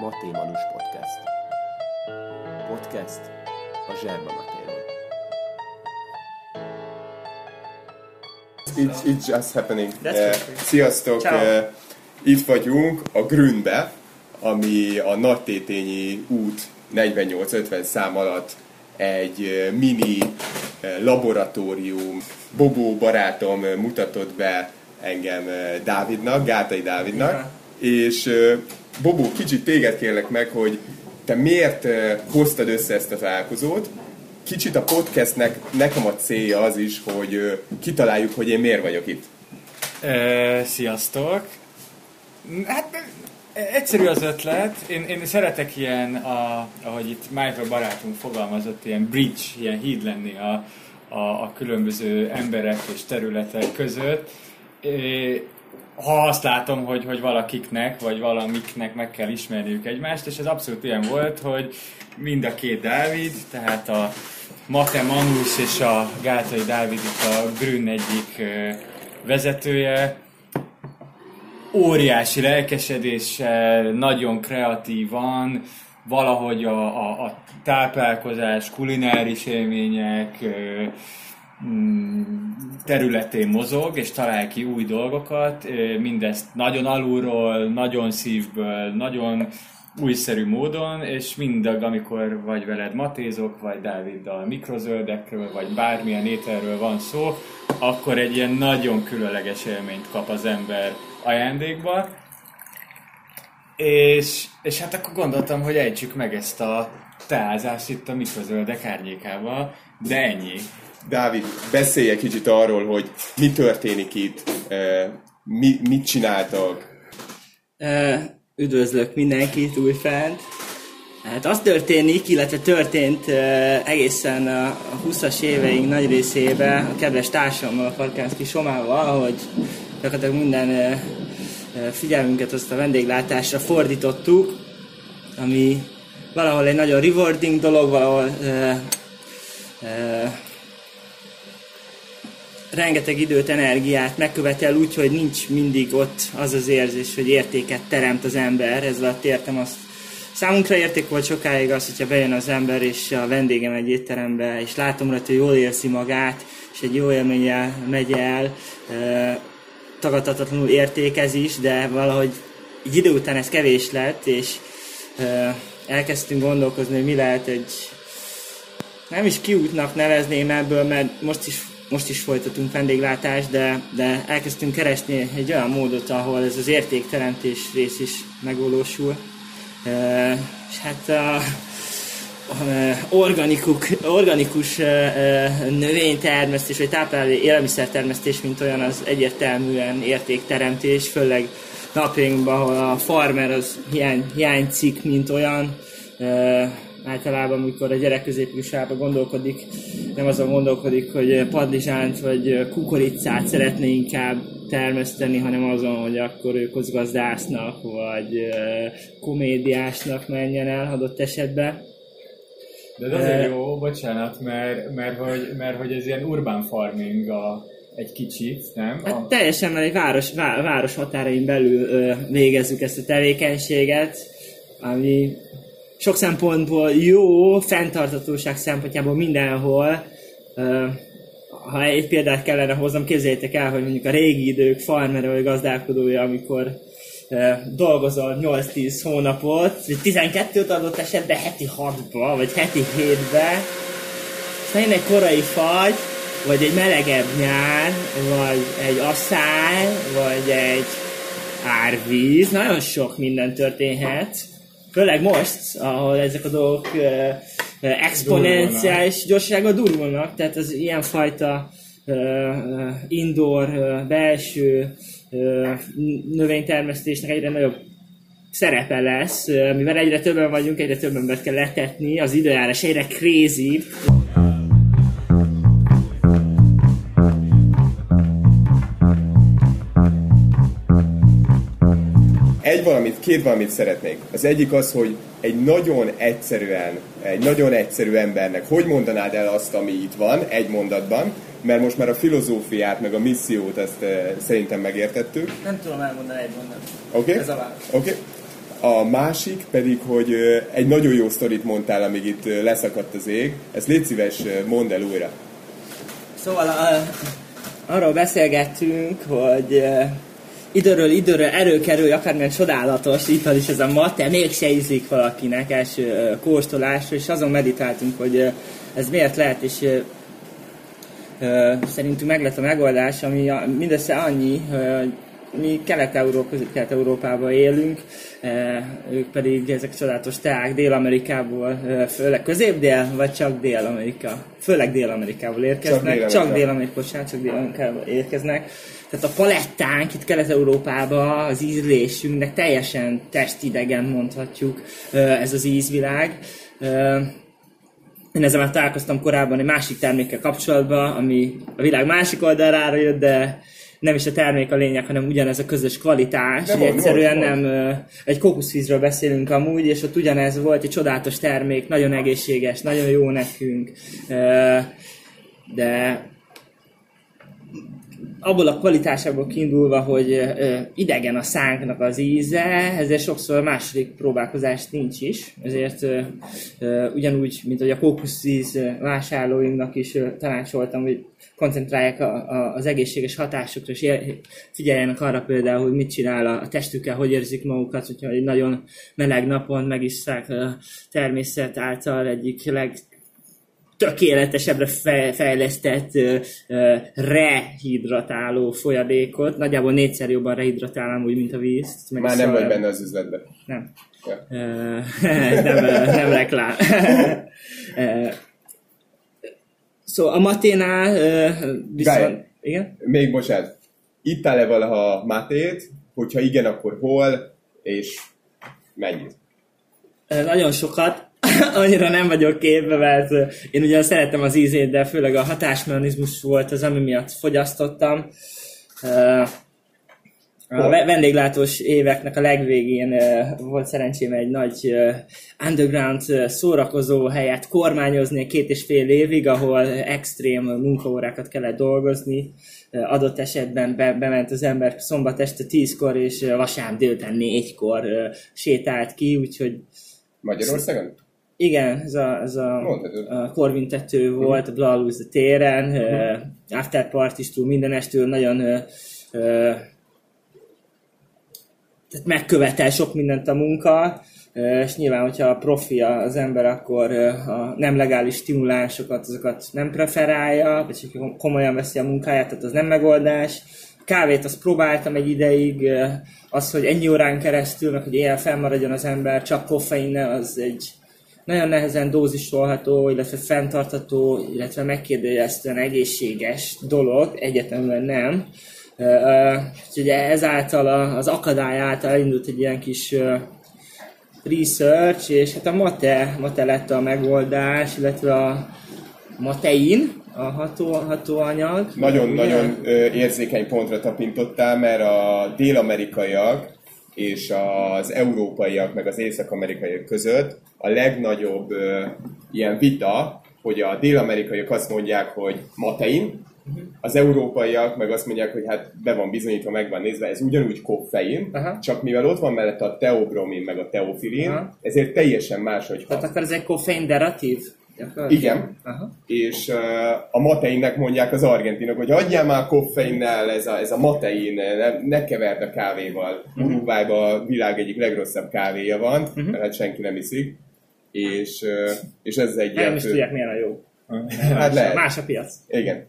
Maté Manus Podcast. Podcast a Zserba Matéról. It's, it's just happening. Perfect. Sziasztok! Eh, Itt vagyunk a Grünbe, ami a Nagytétényi út 48-50 szám alatt egy eh, mini laboratórium. Bobó barátom mutatott be engem Dávidnak, Gátai Dávidnak, Ja. és Bobó, kicsit téged kérlek meg, hogy te miért eh, hoztad össze ezt a találkozót, Kicsit a podcastnek nekem a célja az is, hogy ö, kitaláljuk, hogy én miért vagyok itt. Ö, sziasztok! Hát egyszerű az ötlet. Én, én szeretek ilyen, a, ahogy itt Michael barátunk fogalmazott, ilyen bridge, ilyen híd lenni a, a, a különböző emberek és területek között. Ha azt látom, hogy, hogy valakiknek, vagy valamiknek meg kell ismerniük egymást, és ez abszolút ilyen volt, hogy mind a két Dávid, tehát a Mate Manus és a Gátai Dávid itt a Grün egyik vezetője, óriási lelkesedéssel, nagyon kreatívan, valahogy a, a, a táplálkozás, kulináris élmények területén mozog, és talál ki új dolgokat, mindezt nagyon alulról, nagyon szívből, nagyon újszerű módon, és mindag, amikor vagy veled matézok, vagy Dáviddal mikrozöldekről, vagy bármilyen ételről van szó, akkor egy ilyen nagyon különleges élményt kap az ember ajándékba. És, és hát akkor gondoltam, hogy ejtsük meg ezt a teázást itt a mikrozöldek árnyékával, de ennyi. Dávid, beszélj egy kicsit arról, hogy mi történik itt, ö, mi, mit csináltak. Ö, Üdvözlök mindenkit újfent. Hát az történik, illetve történt ö, egészen a a 20-as éveink nagy részében a kedves társammal, a Farkánszki Somával, hogy gyakorlatilag minden figyelmünket azt a vendéglátásra fordítottuk, ami valahol egy nagyon rewarding dolog, valahol rengeteg időt, energiát megkövetel úgy, hogy nincs mindig ott az az érzés, hogy értéket teremt az ember. Ez alatt értem azt. Számunkra érték volt sokáig az, hogyha bejön az ember, és a vendégem egy étterembe, és látom rajta, hogy jól érzi magát, és egy jó élménnyel megy el, tagadhatatlanul értékez is, de valahogy egy idő után ez kevés lett, és elkezdtünk gondolkozni, hogy mi lehet egy nem is kiútnak nevezném ebből, mert most is, most is folytatunk vendéglátást, de, de elkezdtünk keresni egy olyan módot, ahol ez az értékteremtés rész is megvalósul. E, és hát a, organikuk, organikus e, e, növénytermesztés, vagy tápláló élelmiszertermesztés, mint olyan, az egyértelműen értékteremtés, főleg napjainkban, ahol a farmer az hiány, hiánycik, mint olyan, e, általában, amikor a gyerek középiskolában gondolkodik, nem azon gondolkodik, hogy padlizsánt vagy kukoricát szeretne inkább termeszteni, hanem azon, hogy akkor ő közgazdásznak vagy eh, komédiásnak menjen el adott esetben. De ez azért jó, bocsánat, mert, mert, hogy, mert hogy ez ilyen urban farming a, egy kicsit, nem? Hát A, teljesen, mert egy város, vá, város határain belül ö, végezzük ezt a tevékenységet, ami sok szempontból jó, fenntartatóság szempontjából mindenhol. Ha egy példát kellene hoznom, képzeljétek el, hogy mondjuk a régi idők farmer vagy gazdálkodója, amikor dolgozol 8-10 hónapot, vagy 12-t adott esetben heti 6-ba, vagy heti 7-be, aztán egy korai fagy, vagy egy melegebb nyár, vagy egy asszály, vagy egy árvíz, nagyon sok minden történhet. Főleg most, ahol ezek a dolgok exponenciális gyorsággal durulnak, tehát az ilyenfajta ö, indoor, belső ö, növénytermesztésnek egyre nagyobb szerepe lesz, mivel egyre többen vagyunk, egyre több embert kell letetni, az időjárás egyre crazy, Egy valamit, két valamit szeretnék. Az egyik az, hogy egy nagyon egyszerűen, egy nagyon egyszerű embernek hogy mondanád el azt, ami itt van, egy mondatban, mert most már a filozófiát, meg a missziót ezt eh, szerintem megértettük. Nem tudom elmondani egy mondat. Oké? Ez a válasz. Oké? A másik pedig, hogy ö, egy nagyon jó sztorit mondtál, amíg itt ö, leszakadt az ég. Ezt légy szíves, mondd el újra. Szóval a, arról beszélgettünk, hogy időről időre előkerül akármilyen csodálatos ital is ez a mate, mégse ízik valakinek első kóstolásra, és azon meditáltunk, hogy ez miért lehet, és szerintünk meg lett a megoldás, ami mindössze annyi, hogy mi Kelet-Európa, Közép-Kelet-Európában élünk, ők pedig ezek csodálatos teák Dél-Amerikából, főleg közép-dél, vagy csak Dél-Amerika? Főleg Dél-Amerikából érkeznek. Csak Dél-Amerika, bocsánat, csak Dél-Amerikából érkeznek. Tehát a palettánk itt Kelet-Európában, az ízlésünknek teljesen testidegen mondhatjuk ez az ízvilág. Én ezzel már találkoztam korábban egy másik termékkel kapcsolatban, ami a világ másik oldalára jött, de nem is a termék a lényeg, hanem ugyanez a közös kvalitás. De mond, egyszerűen mond, nem egy kókuszvízről beszélünk amúgy, és ott ugyanez volt egy csodálatos termék, nagyon egészséges, nagyon jó nekünk, de abból a kvalitásából kiindulva, hogy idegen a szánknak az íze, ezért sokszor a második próbálkozás nincs is, ezért ugyanúgy, mint hogy a kókuszíz vásárlóimnak is tanácsoltam, hogy koncentrálják a, a, az egészséges hatásokra, és figyeljenek arra például, hogy mit csinál a testükkel, hogy érzik magukat, hogyha egy nagyon meleg napon megisszák a természet által egyik leg tökéletesebbre fe- fejlesztett rehidratáló folyadékot. Nagyjából négyszer jobban rehidratál amúgy, mint a víz. Meg Már nem vagy benne az üzletben. Nem. Ja. Ez nem, nem reklám. Szóval a Maténál viszont... Gály. Igen? Még bocsánat, ittál-e valaha mátét? Hogyha igen, akkor hol? És mennyit? Nagyon sokat. Annyira nem vagyok képbe, mert én ugyan szeretem az ízét, de főleg a hatásmechanizmus volt az, ami miatt fogyasztottam. A ve- vendéglátós éveknek a legvégén volt szerencsém egy nagy underground szórakozó helyet kormányozni két és fél évig, ahol extrém munkaórákat kellett dolgozni. Adott esetben be, bement az ember szombat este tízkor, és vasárnap délután négykor sétált ki, úgyhogy Magyarországon? Igen, ez a, ez a, a korvintető volt a Blahalúza téren, uh afterpartistól, minden estől nagyon uh, uh, tehát megkövetel sok mindent a munka, és nyilván, hogyha a profi az ember, akkor a nem legális stimulánsokat, azokat nem preferálja, vagy hogyha komolyan veszi a munkáját, tehát az nem megoldás. Kávét azt próbáltam egy ideig, az, hogy ennyi órán keresztül, meg hogy éjjel fennmaradjon az ember csak koffeinnel, az egy nagyon nehezen dózisolható, illetve fenntartható, illetve megkérdőjelezően egészséges dolog, egyetemben nem. Úgyhogy ezáltal az akadály által elindult egy ilyen kis research, és hát a mate, mate lett a megoldás, illetve a matein, a ható, hatóanyag. Nagyon-nagyon ö, érzékeny pontra tapintottál, mert a dél-amerikaiak és az európaiak, meg az észak-amerikaiak között a legnagyobb ö, ilyen vita, hogy a dél-amerikaiak azt mondják, hogy matein, az európaiak meg azt mondják, hogy hát be van bizonyítva, meg van nézve, ez ugyanúgy koffein, Aha. csak mivel ott van mellette a teobromin meg a teofilin, Aha. ezért teljesen máshogy Tehát hat. akkor ez egy koffein deratív? gyakorlatilag? Igen. Aha. és uh, a mateinnek mondják az argentinok, hogy adjál már koffeinnel, ez a, ez a matein, ne, ne keverd a kávéval. Mhm. Uh-huh. Uruguayban a világ egyik legrosszabb kávéja van, uh-huh. mert hát senki nem iszik, és, és ez egy Nem is tudják, milyen a jó. Hát lehet. Más a piac. Igen.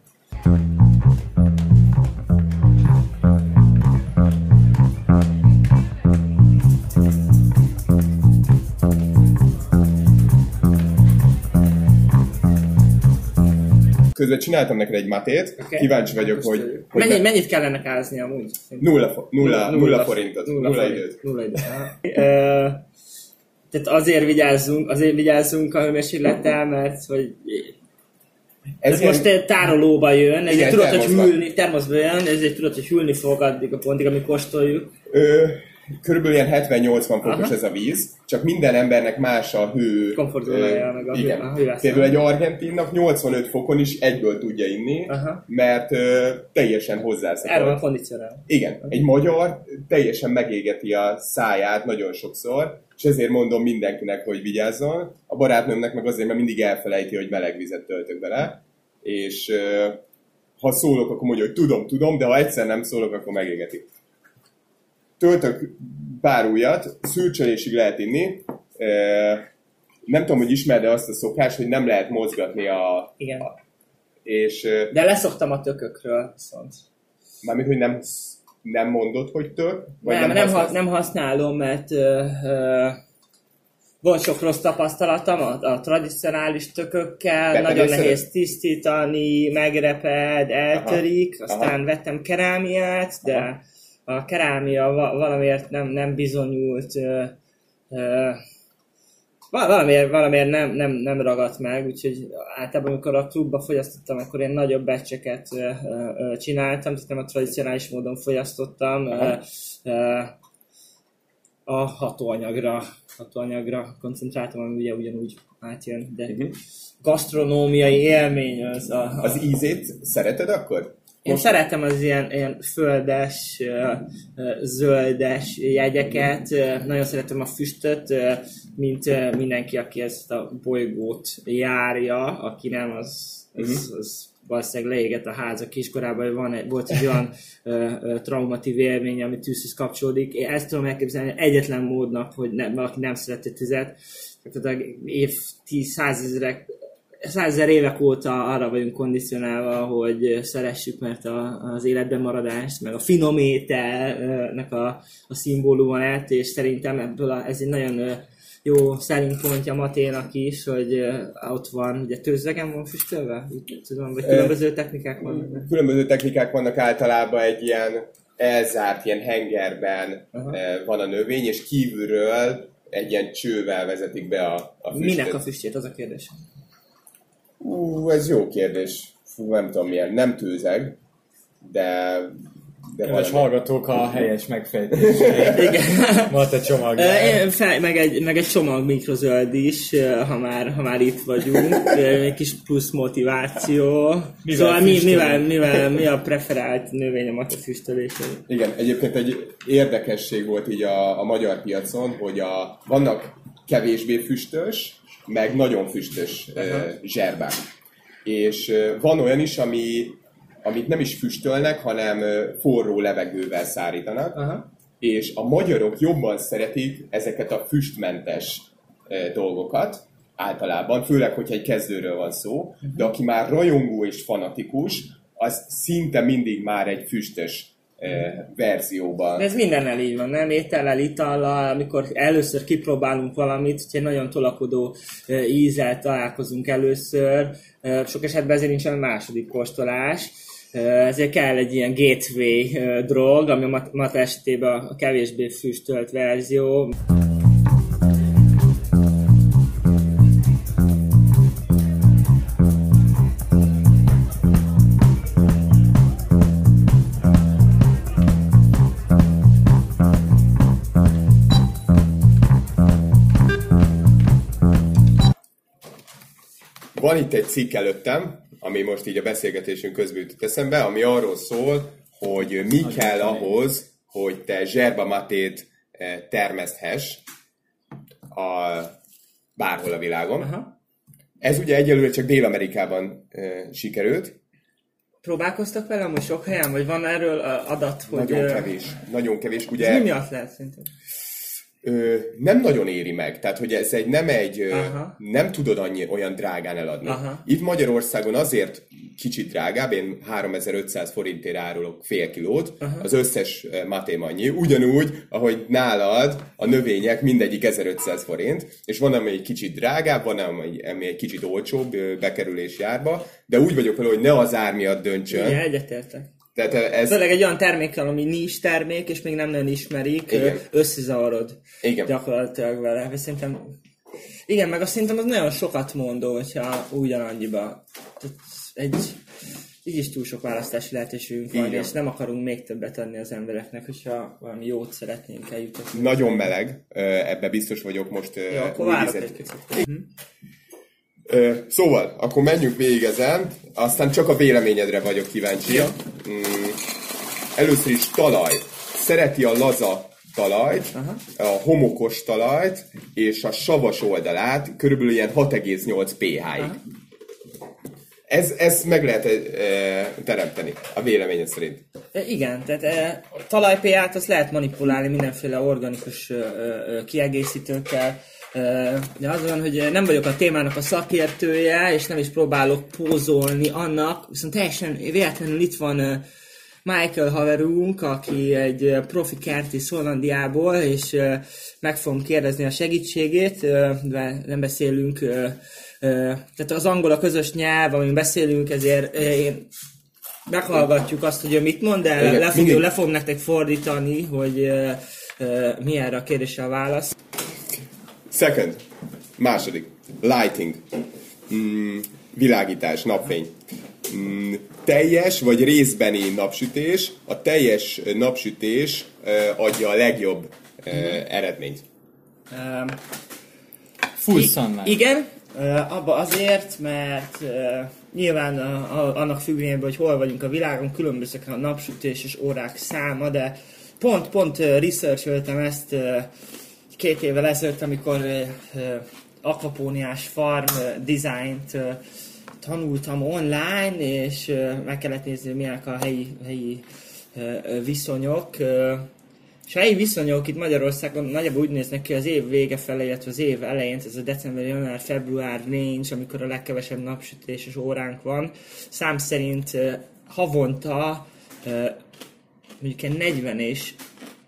Közben csináltam neked egy matét, Oké. kíváncsi vagyok, hogy, hogy Mennyi, ne- mennyit kellene ázni amúgy? nulla, fo- nulla, nulla, forintot, nulla, nulla forint, időt. Nulla időt. Tehát azért vigyázzunk, azért vigyázzunk a hőmérséklettel, mert hogy ez ilyen- most tárolóba jön, ezért Igen, tudod, hogy termoszba. hűlni, termoszba jön, ezért tudod, hogy hűlni fog addig a pontig, amíg kóstoljuk. Ö, körülbelül ilyen 70-80 fokos Aha. ez a víz, csak minden embernek más a hő. Komfortzónája, ö, meg a hő- igen. a hőállás. Például egy argentinnak 85 fokon is egyből tudja inni, Aha. mert ö, teljesen Erről van hozzászokott. kondicionál. Igen, egy magyar teljesen megégeti a száját nagyon sokszor, és ezért mondom mindenkinek, hogy vigyázzon. A barátnőmnek meg azért, mert mindig elfelejti, hogy meleg vizet töltök bele, és ö, ha szólok, akkor mondja, hogy tudom, tudom, de ha egyszer nem szólok, akkor megégeti. Töltök pár újat, szürcsölésig lehet inni. Nem tudom, hogy ismered azt a szokást, hogy nem lehet mozgatni a... Igen. És ö, De leszoktam a tökökről viszont. mármint, hogy nem, nem mondod, hogy tök? Vagy nem, nem, nem, ha, nem használom, mert ö, ö, volt sok rossz tapasztalatom a, a tradicionális tökökkel, Betelészed? nagyon nehéz tisztítani, megreped, eltörik, Aha. aztán Aha. vettem kerámiát, de a kerámia va- valamiért nem, nem bizonyult ö, ö, val- valamiért, valamiért nem, nem, nem ragadt meg, úgyhogy általában amikor a klubba fogyasztottam, akkor én nagyobb becseket csináltam, tehát nem a tradicionális módon fogyasztottam. Ö, Aha. ö, a hatóanyagra, hatóanyagra koncentráltam, ami ugye ugyanúgy átjön, de Mhm. gasztronómiai élmény az a, a Az ízét szereted akkor? Én szeretem az ilyen, ilyen földes, zöldes jegyeket, nagyon szeretem a füstöt, mint mindenki, aki ezt a bolygót járja, aki nem, az, az, az valószínűleg leégett a háza kiskorában, van egy, volt egy olyan ö, ö, traumatív élmény, ami tűzhöz kapcsolódik. Én ezt tudom elképzelni egyetlen módnak, hogy ne, valaki nem szereti tüzet. Tehát év, tíz, százezrek százezer évek óta arra vagyunk kondicionálva, hogy szeressük, mert a, az életben maradást, meg a finom ételnek a, a szimbóluma lett, és szerintem ebből a, ez egy nagyon jó selling pontja Maténak is, hogy ott van, ugye tőzegen van füstölve? Tudom, vagy különböző technikák vannak. Különböző technikák vannak általában egy ilyen elzárt ilyen hengerben Aha. van a növény, és kívülről egy ilyen csővel vezetik be a, a füstöt. Minek a füstjét, az a kérdés. Ú, ez jó kérdés. Fú, nem tudom milyen. Nem tőzeg, de... de Kedves valami. hallgatók a helyes megfejtésre. Igen. Volt a csomag. Fel, meg, egy, meg egy csomag mikrozöld is, ha már, ha már itt vagyunk, egy kis plusz motiváció. Mivel szóval mi, mivel, mivel, mi a preferált növény a füstölésre? Igen, egyébként egy érdekesség volt így a, a magyar piacon, hogy a, vannak kevésbé füstös, meg nagyon füstös zserbák. És van olyan is, ami, amit nem is füstölnek, hanem forró levegővel szárítanak. Aha. és a magyarok jobban szeretik ezeket a füstmentes dolgokat, általában, főleg, hogyha egy kezdőről van szó, de aki már rajongó és fanatikus, az szinte mindig már egy füstös verzióban. De ez mindennel így van, nem? Étellel, itallal, amikor először kipróbálunk valamit, hogyha egy nagyon tolakodó ízzel találkozunk először, sok esetben ezért nincsen második kóstolás, ezért kell egy ilyen gateway drog, ami a mat- esetében a kevésbé füstölt verzió. Van itt egy cikk előttem, ami most így a beszélgetésünk közben jutott eszembe, ami arról szól, hogy mi kell ahhoz, hogy te zserba matét eh, termeszthess a, bárhol a világon. Aha. Ez ugye egyelőre csak Dél-Amerikában e, sikerült. Próbálkoztak vele most sok helyen, vagy van erről ö, adat, hogy... Nagyon kevés. Nagyon kevés. Ez Ugye mi miatt lehet szerintem? Ö, nem nagyon éri meg. Tehát, hogy ez egy nem egy, ö, Aha. nem tudod annyi olyan drágán eladni. Aha. Itt Magyarországon azért kicsit drágább, én 3500 forintért árulok fél kilót, Aha. az összes matém annyi, ugyanúgy, ahogy nálad a növények mindegyik 1500 forint, és van, ami egy kicsit drágább, van, ami, ami egy kicsit olcsóbb bekerülés járba, de úgy vagyok vele, hogy ne az ár miatt döntsön. Igen, egyetértek. Tehát ez, Főleg egy olyan termékkel, ami nincs termék, és még nem nagyon ismerik, Igen. összezavarod Igen. gyakorlatilag vele. És Szerintem, igen, meg azt szerintem az nagyon sokat mondó, hogyha ugyanannyiba. Tehát egy, így is túl sok választási lehetőségünk van, Igen. és nem akarunk még többet adni az embereknek, hogyha valami jót szeretnénk eljutatni. Nagyon meleg, ebbe biztos vagyok most. Jó, akkor új várok egy kicsit. Ö, Szóval, akkor menjünk végig ezen, aztán csak a véleményedre vagyok kíváncsi. Jó. Először is talaj. Szereti a laza talajt, Aha. a homokos talajt, és a savas oldalát, körülbelül ilyen 6,8 pH-ig. Ez, ez meg lehet e, teremteni, a véleményed szerint. E, Igen, tehát e, a talajpéját azt lehet manipulálni mindenféle organikus ö, ö, kiegészítőkkel. De az van, hogy nem vagyok a témának a szakértője, és nem is próbálok pózolni annak, viszont teljesen véletlenül itt van Michael haverunk, aki egy profi kertész Hollandiából, és meg fogom kérdezni a segítségét, de nem beszélünk, tehát az angol a közös nyelv, amin beszélünk, ezért én meghallgatjuk azt, hogy ő mit mond, de le, fog, le fog nektek fordítani, hogy mi erre a kérdésre a válasz. Second, második, lighting, mm, világítás, napfény. Mm, teljes vagy részbeni napsütés, a teljes napsütés ö, adja a legjobb ö, eredményt. Um, Full I- sunlight. Igen, uh, abba azért, mert uh, nyilván a, a, annak függvényében, hogy hol vagyunk a világon, különbözők a napsütéses órák száma, de pont, pont uh, researcholtam ezt uh, két évvel ezelőtt, amikor uh, uh, akvapóniás farm designt uh, tanultam online, és meg kellett nézni, milyenek a helyi, helyi viszonyok. És a helyi viszonyok itt Magyarországon nagyjából úgy néznek ki az év vége felé, illetve az év elején, ez a december, január, február range, amikor a legkevesebb napsütéses óránk van. Szám szerint havonta mondjuk ilyen 40 és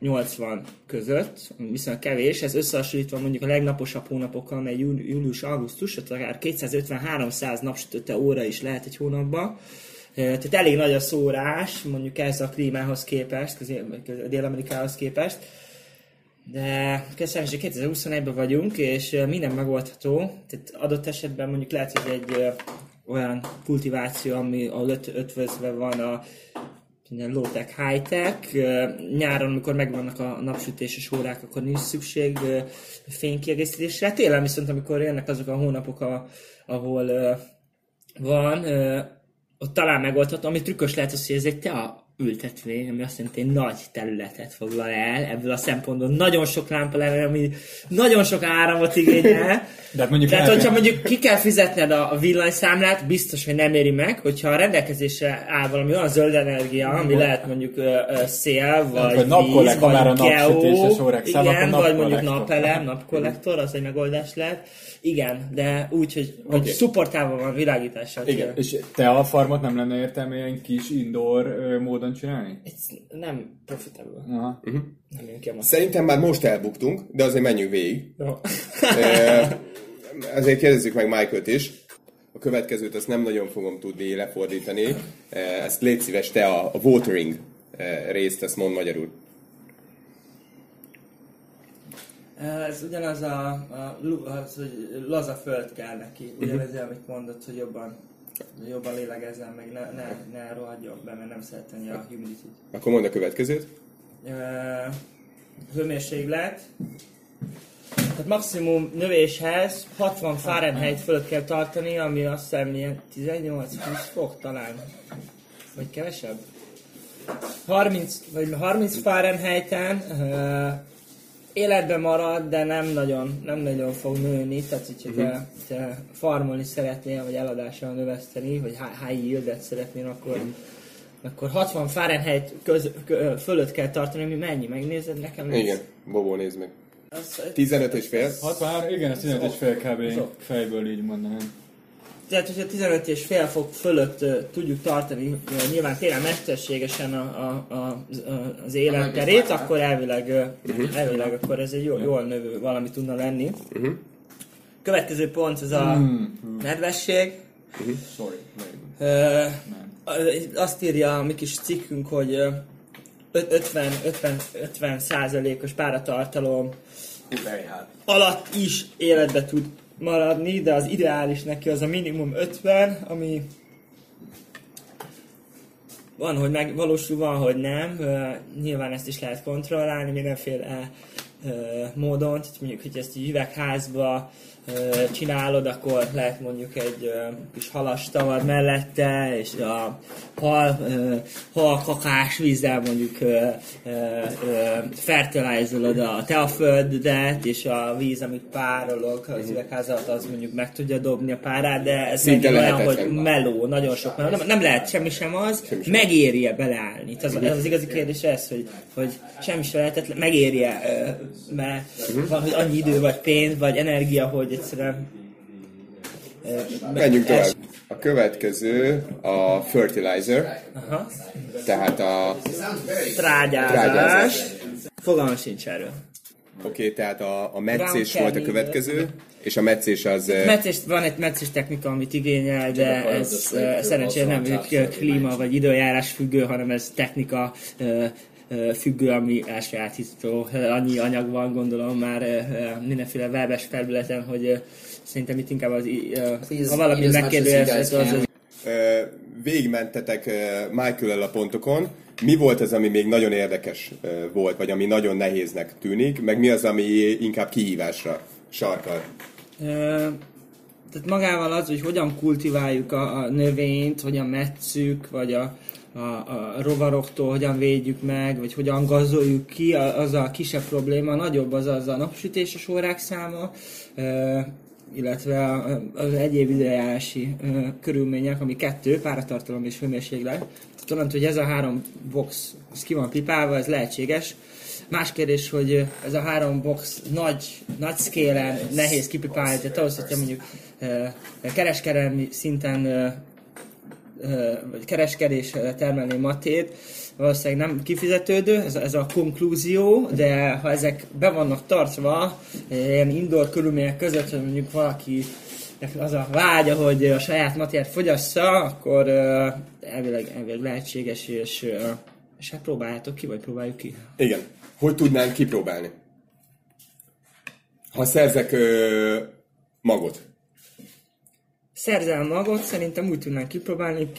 80 között, viszonylag kevés, ez összehasonlítva mondjuk a legnaposabb hónapokkal, mely jú- július-augusztus, tehát akár 250-300 napsütötte óra is lehet egy hónapban. Tehát elég nagy a szórás, mondjuk ez a klímához képest, köz- Dél-Amerikához képest. De köszönöm, 2021-ben vagyunk, és minden megoldható. Tehát adott esetben mondjuk lehet, hogy egy olyan kultiváció, ami a öt, ötvözve van a ilyen low-tech, high-tech. Nyáron, amikor megvannak a napsütéses órák, akkor nincs szükség fénykiegészítésre. Télen viszont, amikor jönnek azok a hónapok, ahol van, ott talán megoldható, ami trükkös lehet az, hogy ez egy tea ültetvény, ami azt jelenti, hogy nagy területet foglal el, ebből a szempontból nagyon sok lámpa lenne, ami nagyon sok áramot igényel. De hát mondjuk Tehát, hogyha mondjuk ki kell fizetned a a villanyszámlát, biztos, hogy nem éri meg, hogyha a rendelkezésre áll valami olyan zöld energia, ami lehet mondjuk ö, ö, szél, vagy, vagy víz, vagy száma, igen, vagy mondjuk napelem, napkollektor, az egy megoldás lehet. Igen, de úgy, hogy, hogy Oké. szupportálva van világítással. Igen. És te a farmot nem lenne értelme ilyen kis indoor ö, módon csinálni? Ez nem profitable. Aha. Nem jön ki a masz. Szerintem már most elbuktunk, de azért menjünk végig. Jó. Ö, Ezért kérdezzük meg Michael-t is. A következőt azt nem nagyon fogom tudni lefordítani. Ö, Ezt légy szíves, te a a watering részt, ezt mond magyarul. Ez ugyanaz a, a, az, hogy laza föld kell neki. Ugyanez, amit mondott, hogy jobban, jobban lélegezzen, meg ne, ne, ne rohadjon be, mert nem szeretni a humidity Akkor mondd a következőt. Ö, hőmérséklet. Tehát maximum növéshez 60 Fahrenheit fölött kell tartani, ami azt hiszem ilyen 18-20 fok talán. Vagy kevesebb? 30, vagy 30 Fahrenheiten uh, életben marad, de nem nagyon, nem nagyon fog nőni, tehát hogyha te, te farmolni szeretnél, vagy eladással növeszteni, vagy hi- high yieldet szeretnél, akkor, akkor 60 Fahrenheit köz, kö, fölött kell tartani, ami mennyi? Megnézed nekem? ez- Igen, Bobó, nézd meg. Az, 15 és fél. 63, igen, ez 15 és fél kb. Fejből így mondanám. Tehát, hogyha 15 és fél fok fölött uh, tudjuk tartani, uh, nyilván télen mesterségesen a, a, a, az- a, az életterét, akkor elvileg, uh, elvileg akkor ez egy jól, jól növő valami tudna lenni. Következő pont az a nedvesség. Sorry. Ö, azt írja a mi kis cikkünk, hogy ö, öt- 50, 50, 50 százalékos páratartalom alatt is életbe tud maradni, de az ideális neki az a minimum 50, ami van, hogy megvalósul, van, hogy nem. Ö, nyilván ezt is lehet kontrollálni mindenféle ö, módon. Tehát mondjuk, hogy ezt egy üvegházba csinálod, akkor lehet mondjuk egy kis halas tavad mellette, és a hal, hal kakás vízzel mondjuk fertilizolod a te a földet, és a víz, amit párolog az üvegház alatt, az mondjuk meg tudja dobni a párát, de ez Szinte olyan, hogy meló, nagyon sok meló. Nem, nem lehet semmi sem az, Semmi megéri-e beleállni? Ez, ez az igazi kérdés ez, hogy, hogy semmi sem lehetetlen, megéri-e, mert van, hogy annyi idő, vagy pénz, vagy energia, hogy egyszerűen Menjünk tovább. A következő a fertilizer, Aha. tehát a Trágyázás. Trágyázás. Fogalmam sincs erről. Oké, okay, tehát a, a meccés Brown volt a következő, és a meccés az... Meccés, van egy meccés technika, amit igényel, de ez szerencsére nem klíma vagy időjárás függő, hanem ez technika függő, ami elsajátító. Annyi anyag van, gondolom már mindenféle webes felületen, hogy szerintem itt inkább az, Please ha valami megkérdőjelezhető, az, az végigmentetek michael a pontokon. Mi volt az, ami még nagyon érdekes volt, vagy ami nagyon nehéznek tűnik, meg mi az, ami inkább kihívásra sarkal? Tehát magával az, hogy hogyan kultiváljuk a, a növényt, hogyan metszük, vagy a, a, a rovaroktól hogyan védjük meg, vagy hogyan gazoljuk ki, az a kisebb probléma, nagyobb az az a napsütéses órák száma, illetve az egyéb időjárási körülmények, ami kettő, páratartalom és hőmérséklet. Tehát onnantól, hogy ez a három box ez ki van pipálva, ez lehetséges. Más kérdés, hogy ez a három box nagy, nagy scale nehéz kipipálni, tehát ahhoz, hogyha mondjuk kereskedelmi szinten vagy kereskedésre termelni matét, valószínűleg nem kifizetődő, ez, ez a konklúzió, de ha ezek be vannak tartva ilyen indoor körülmények között, hogy mondjuk valaki az a vágya, hogy a saját matját fogyassza, akkor elvileg, elvileg lehetséges, és, és hát próbáljátok ki, vagy próbáljuk ki. Igen. Hogy tudnánk kipróbálni? Ha szerzek magot. Szerzel magot, szerintem úgy tudnánk kipróbálni,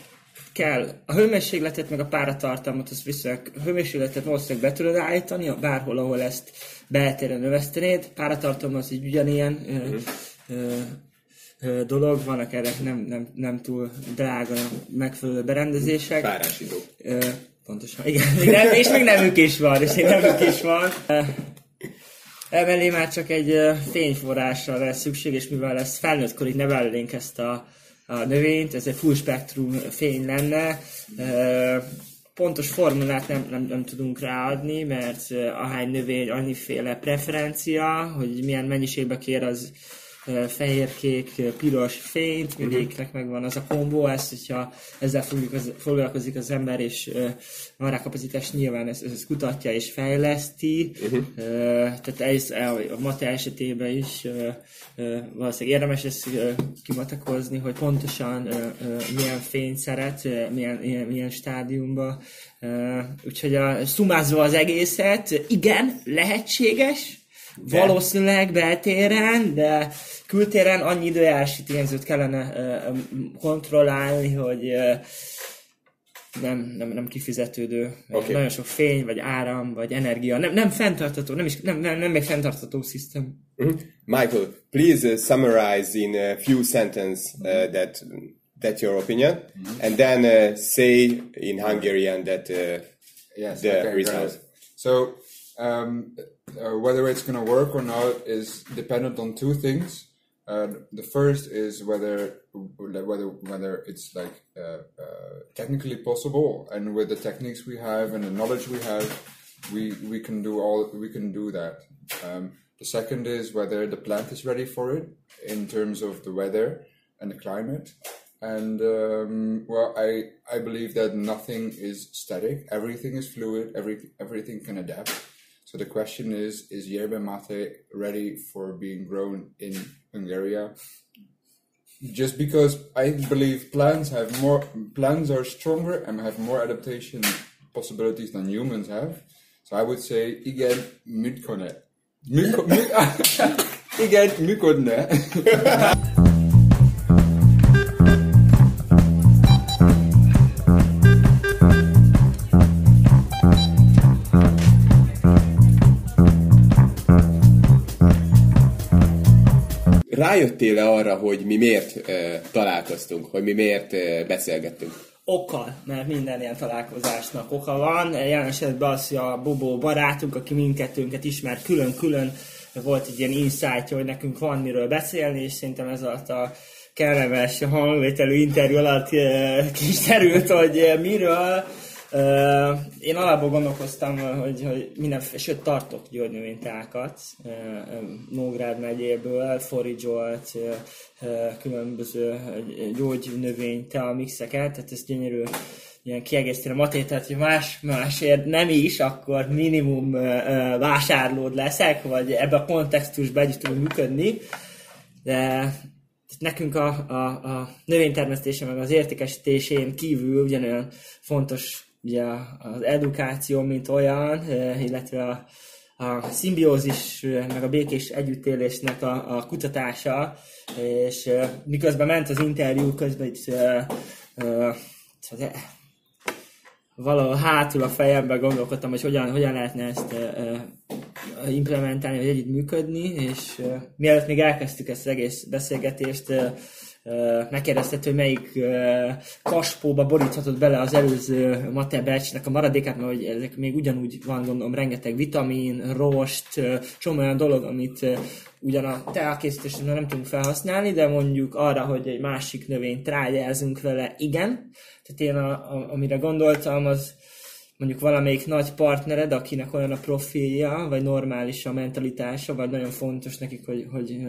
kell a hőmérsékletet, meg a páratartalmat, azt viszonylag a hőmérsékletet valószínűleg be tudod állítani, bárhol, ahol ezt beltéren növesztenéd. Páratartalom az egy ugyanilyen ö, ö, ö, dolog, vannak erre nem, nem, nem túl drága megfelelő berendezések. Párásító. Ö, pontosan, igen. Nem, és még nemük is van, és még nemük is van. Emellé már csak egy fényforrásra lesz szükség, és mivel ezt felnőttkorig nevelnénk ezt a, a növényt, ez egy full spektrum fény lenne, pontos formulát nem, nem, nem tudunk ráadni, mert ahány növény annyiféle preferencia, hogy milyen mennyiségbe kér az fehér-kék, piros fényt, mindegyiknek megvan az a kombó, ezt, hogyha ezzel foglalkozik az ember, és van rá kapacitás, nyilván ezt, ezt kutatja és fejleszti, uh-huh. tehát ez a mate esetében is valószínűleg érdemes ezt ö, kimatakozni, hogy pontosan milyen fényt szeret, milyen, milyen, milyen stádiumban. Ö, Úgyhogy a, szumázva az egészet, igen, lehetséges, de. Valószínűleg beltéren, de kültéren annyi időjárási tényezőt kellene uh, kontrollálni, hogy uh, nem, nem, nem kifizetődő. Okay. Nagyon sok fény, vagy áram, vagy energia. Nem, nem fenntartató, nem, is, nem, nem, nem egy fenntartató szisztem. Mhm. Michael, please uh, summarize in a few sentences uh, that that's your opinion, and then uh, say in Hungarian that uh, Yes, the okay, result. great. So, um, uh, whether it's going to work or not is dependent on two things. Uh, the first is whether whether whether it's like uh, uh, technically possible, and with the techniques we have and the knowledge we have, we we can do all we can do that. Um, the second is whether the plant is ready for it in terms of the weather and the climate. And um, well, I I believe that nothing is static. Everything is fluid. Every everything can adapt. So the question is: Is yerba mate ready for being grown in Hungary? Just because I believe plants have more plants are stronger and have more adaptation possibilities than humans have. So I would say igen. Műko- mű- Igen működne. rájöttél-e arra, hogy mi miért e, találkoztunk, hogy mi miért e, beszélgettünk? Okkal, mert minden ilyen találkozásnak oka van. Jelen esetben az, hogy a Bobó barátunk, aki mindkettőnket ismer külön-külön, volt egy ilyen insight hogy nekünk van miről beszélni, és szerintem ez alatt a kellemes hangvételű interjú alatt kis terült, hogy miről. Én alapból gondolkoztam, hogy, hogy minden, sőt tartok gyógynövénytákat Nógrád megyéből, forage különböző gyógynövény mixeket, tehát ez gyönyörű ilyen kiegészíteni a matét, tehát hogy más, másért nem is, akkor minimum vásárlód leszek, vagy ebbe a kontextusban együtt tudunk működni. De nekünk a, a, a növénytermesztése meg az értékesítésén kívül ugyanolyan fontos ugye az edukáció, mint olyan, illetve a, a szimbiózis, meg a békés együttélésnek a, a kutatása, és miközben ment az interjú, közben itt uh, valahol hátul a fejemben gondolkodtam, hogy hogyan, hogyan lehetne ezt uh, implementálni, vagy együtt működni, és uh, mielőtt még elkezdtük ezt az egész beszélgetést, megkérdezted, hogy melyik kaspóba boríthatod bele az előző matebecsnek a maradékát, mert hogy ezek még ugyanúgy van, gondolom, rengeteg vitamin, rost, csomó olyan dolog, amit ugyan a teakészítésben nem tudunk felhasználni, de mondjuk arra, hogy egy másik növényt trágyázunk vele, igen. Tehát én, a, a, amire gondoltam, az mondjuk valamelyik nagy partnered, akinek olyan a profilja, vagy normális a mentalitása, vagy nagyon fontos nekik, hogy, hogy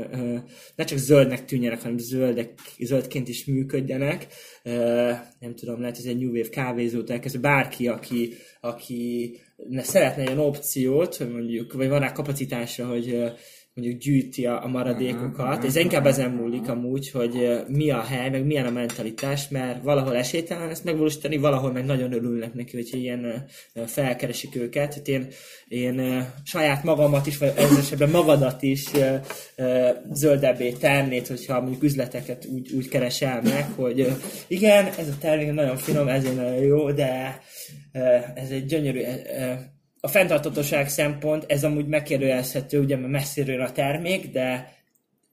ne csak zöldnek tűnjenek, hanem zöldek, zöldként is működjenek. Nem tudom, lehet, hogy egy New Wave kávézót elkezdve bárki, aki, aki szeretne ilyen opciót, mondjuk, vagy van rá kapacitása, hogy mondjuk gyűjti a, a maradékokat. Ez inkább ezen múlik amúgy, hogy mi a hely, meg milyen a mentalitás, mert valahol esélytelen ezt megvalósítani, valahol meg nagyon örülnek neki, hogy ilyen felkeresik őket. Hát én, én saját magamat is, vagy ez esetben magadat is zöldebbé tennéd, hogyha mondjuk üzleteket úgy, úgy keresel meg, hogy igen, ez a termék nagyon finom, ezért nagyon jó, de ez egy gyönyörű a fenntartatóság szempont, ez amúgy megkérdőjelezhető, ugye, mert messziről a termék, de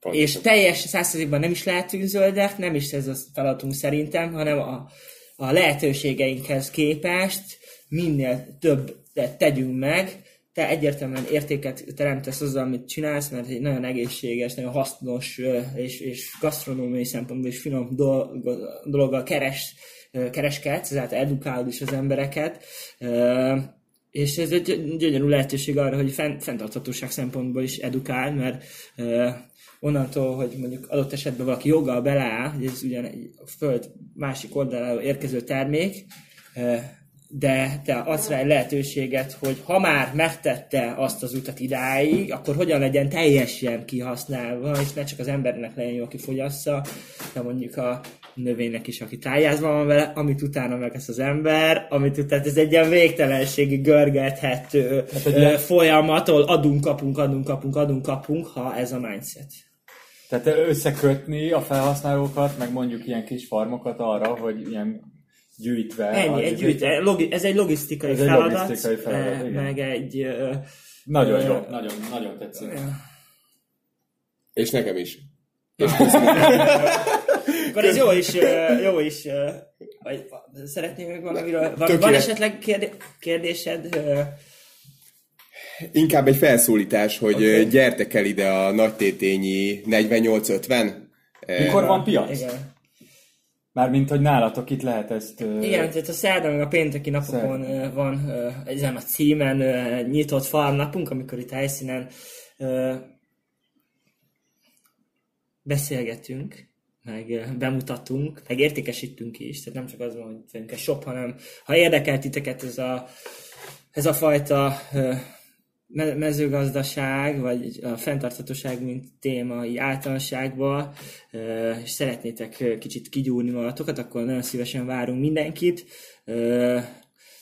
Pontosan. és teljes százszerzékban nem is lehetünk zöldek, nem is ez a feladatunk szerintem, hanem a, a lehetőségeinkhez képest minél több tegyünk meg, te egyértelműen értéket teremtesz azzal, amit csinálsz, mert egy nagyon egészséges, nagyon hasznos és, és gasztronómiai szempontból is finom dologgal keres, kereskedsz, ezáltal edukálod is az embereket és ez egy gyönyörű lehetőség arra, hogy fent, fenntarthatóság szempontból is edukál, mert onnantól, hogy mondjuk adott esetben valaki joggal beleáll, hogy ez ugyan egy föld másik oldaláról érkező termék, de te adsz rá egy lehetőséget, hogy ha már megtette azt az utat idáig, akkor hogyan legyen teljesen kihasználva, és ne csak az embernek legyen jó, aki fogyassza, de mondjuk a növénynek is, aki tájázva van vele, amit utána meg ez az ember, amit utána ez egy ilyen végtelenségi görgethető hát egy folyamatol adunk, kapunk, adunk, kapunk, adunk, kapunk, ha ez a mindset. Tehát összekötni a felhasználókat, meg mondjuk ilyen kis farmokat arra, hogy ilyen gyűjtve... Ennyi, egy gyűjtve. Logi- ez egy logisztikai ez feladat, egy logisztikai feladat meg egy... Uh, nagyon jó, nagyon, nagyon tetszik. És nekem is. És Akkor ez jó is, jó is. Vagy szeretnél még valamiről? Van, van esetleg kérdésed? Inkább egy felszólítás, hogy okay. gyertek el ide a nagytétényi 4850. Mikor van piac? Igen. Mármint, hogy nálatok itt lehet ezt... Igen, tehát a szerdán, meg a pénteki napokon uh, van ezen a címen nyitott farmnapunk, amikor itt helyszínen beszélgetünk, meg bemutatunk, meg értékesítünk is, tehát nem csak az van, hogy vagyunk egy shop, hanem ha érdekel titeket ez a, ez a fajta mezőgazdaság, vagy a fenntarthatóság, mint témai általánosságban, és szeretnétek kicsit kigyúrni magatokat, akkor nagyon szívesen várunk mindenkit.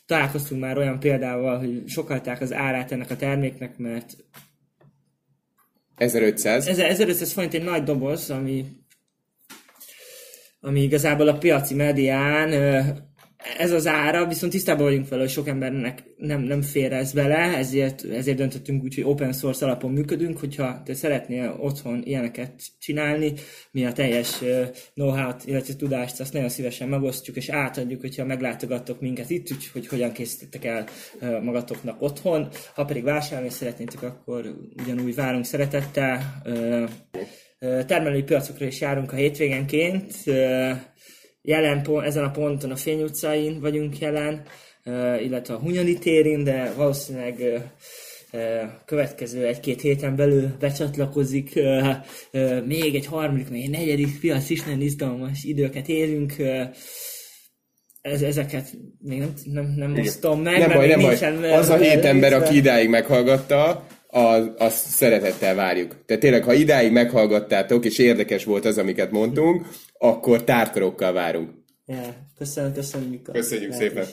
Találkoztunk már olyan példával, hogy sokalták az árát ennek a terméknek, mert 1500. 1500 forint egy nagy doboz, ami ami igazából a piaci medián ez az ára, viszont tisztában vagyunk vele, hogy sok embernek nem, nem fér ez bele, ezért, ezért döntöttünk úgy, hogy open source alapon működünk, hogyha te szeretnél otthon ilyeneket csinálni, mi a teljes know-how-t, illetve tudást, azt nagyon szívesen megosztjuk, és átadjuk, hogyha meglátogattok minket itt, hogy hogyan készítettek el magatoknak otthon. Ha pedig vásárolni szeretnétek, akkor ugyanúgy várunk szeretettel. Termelői piacokra is járunk a hétvégenként, jelen pont, ezen a ponton a Fény utcáin vagyunk jelen, illetve a Hunyadi térin, de valószínűleg következő egy-két héten belül becsatlakozik még egy harmadik, még egy negyedik piac is, nagyon izgalmas időket élünk. Ez, ezeket még nem, nem, nem osztom meg. Nem baj, nem baj. Az a hét ember, aki idáig meghallgatta, az, azt szeretettel várjuk. Tehát tényleg, ha idáig meghallgattátok, és érdekes volt az, amiket mondtunk, akkor tártkarokkal várunk. Ja, köszönöm, köszönjük. Köszönjük szépen.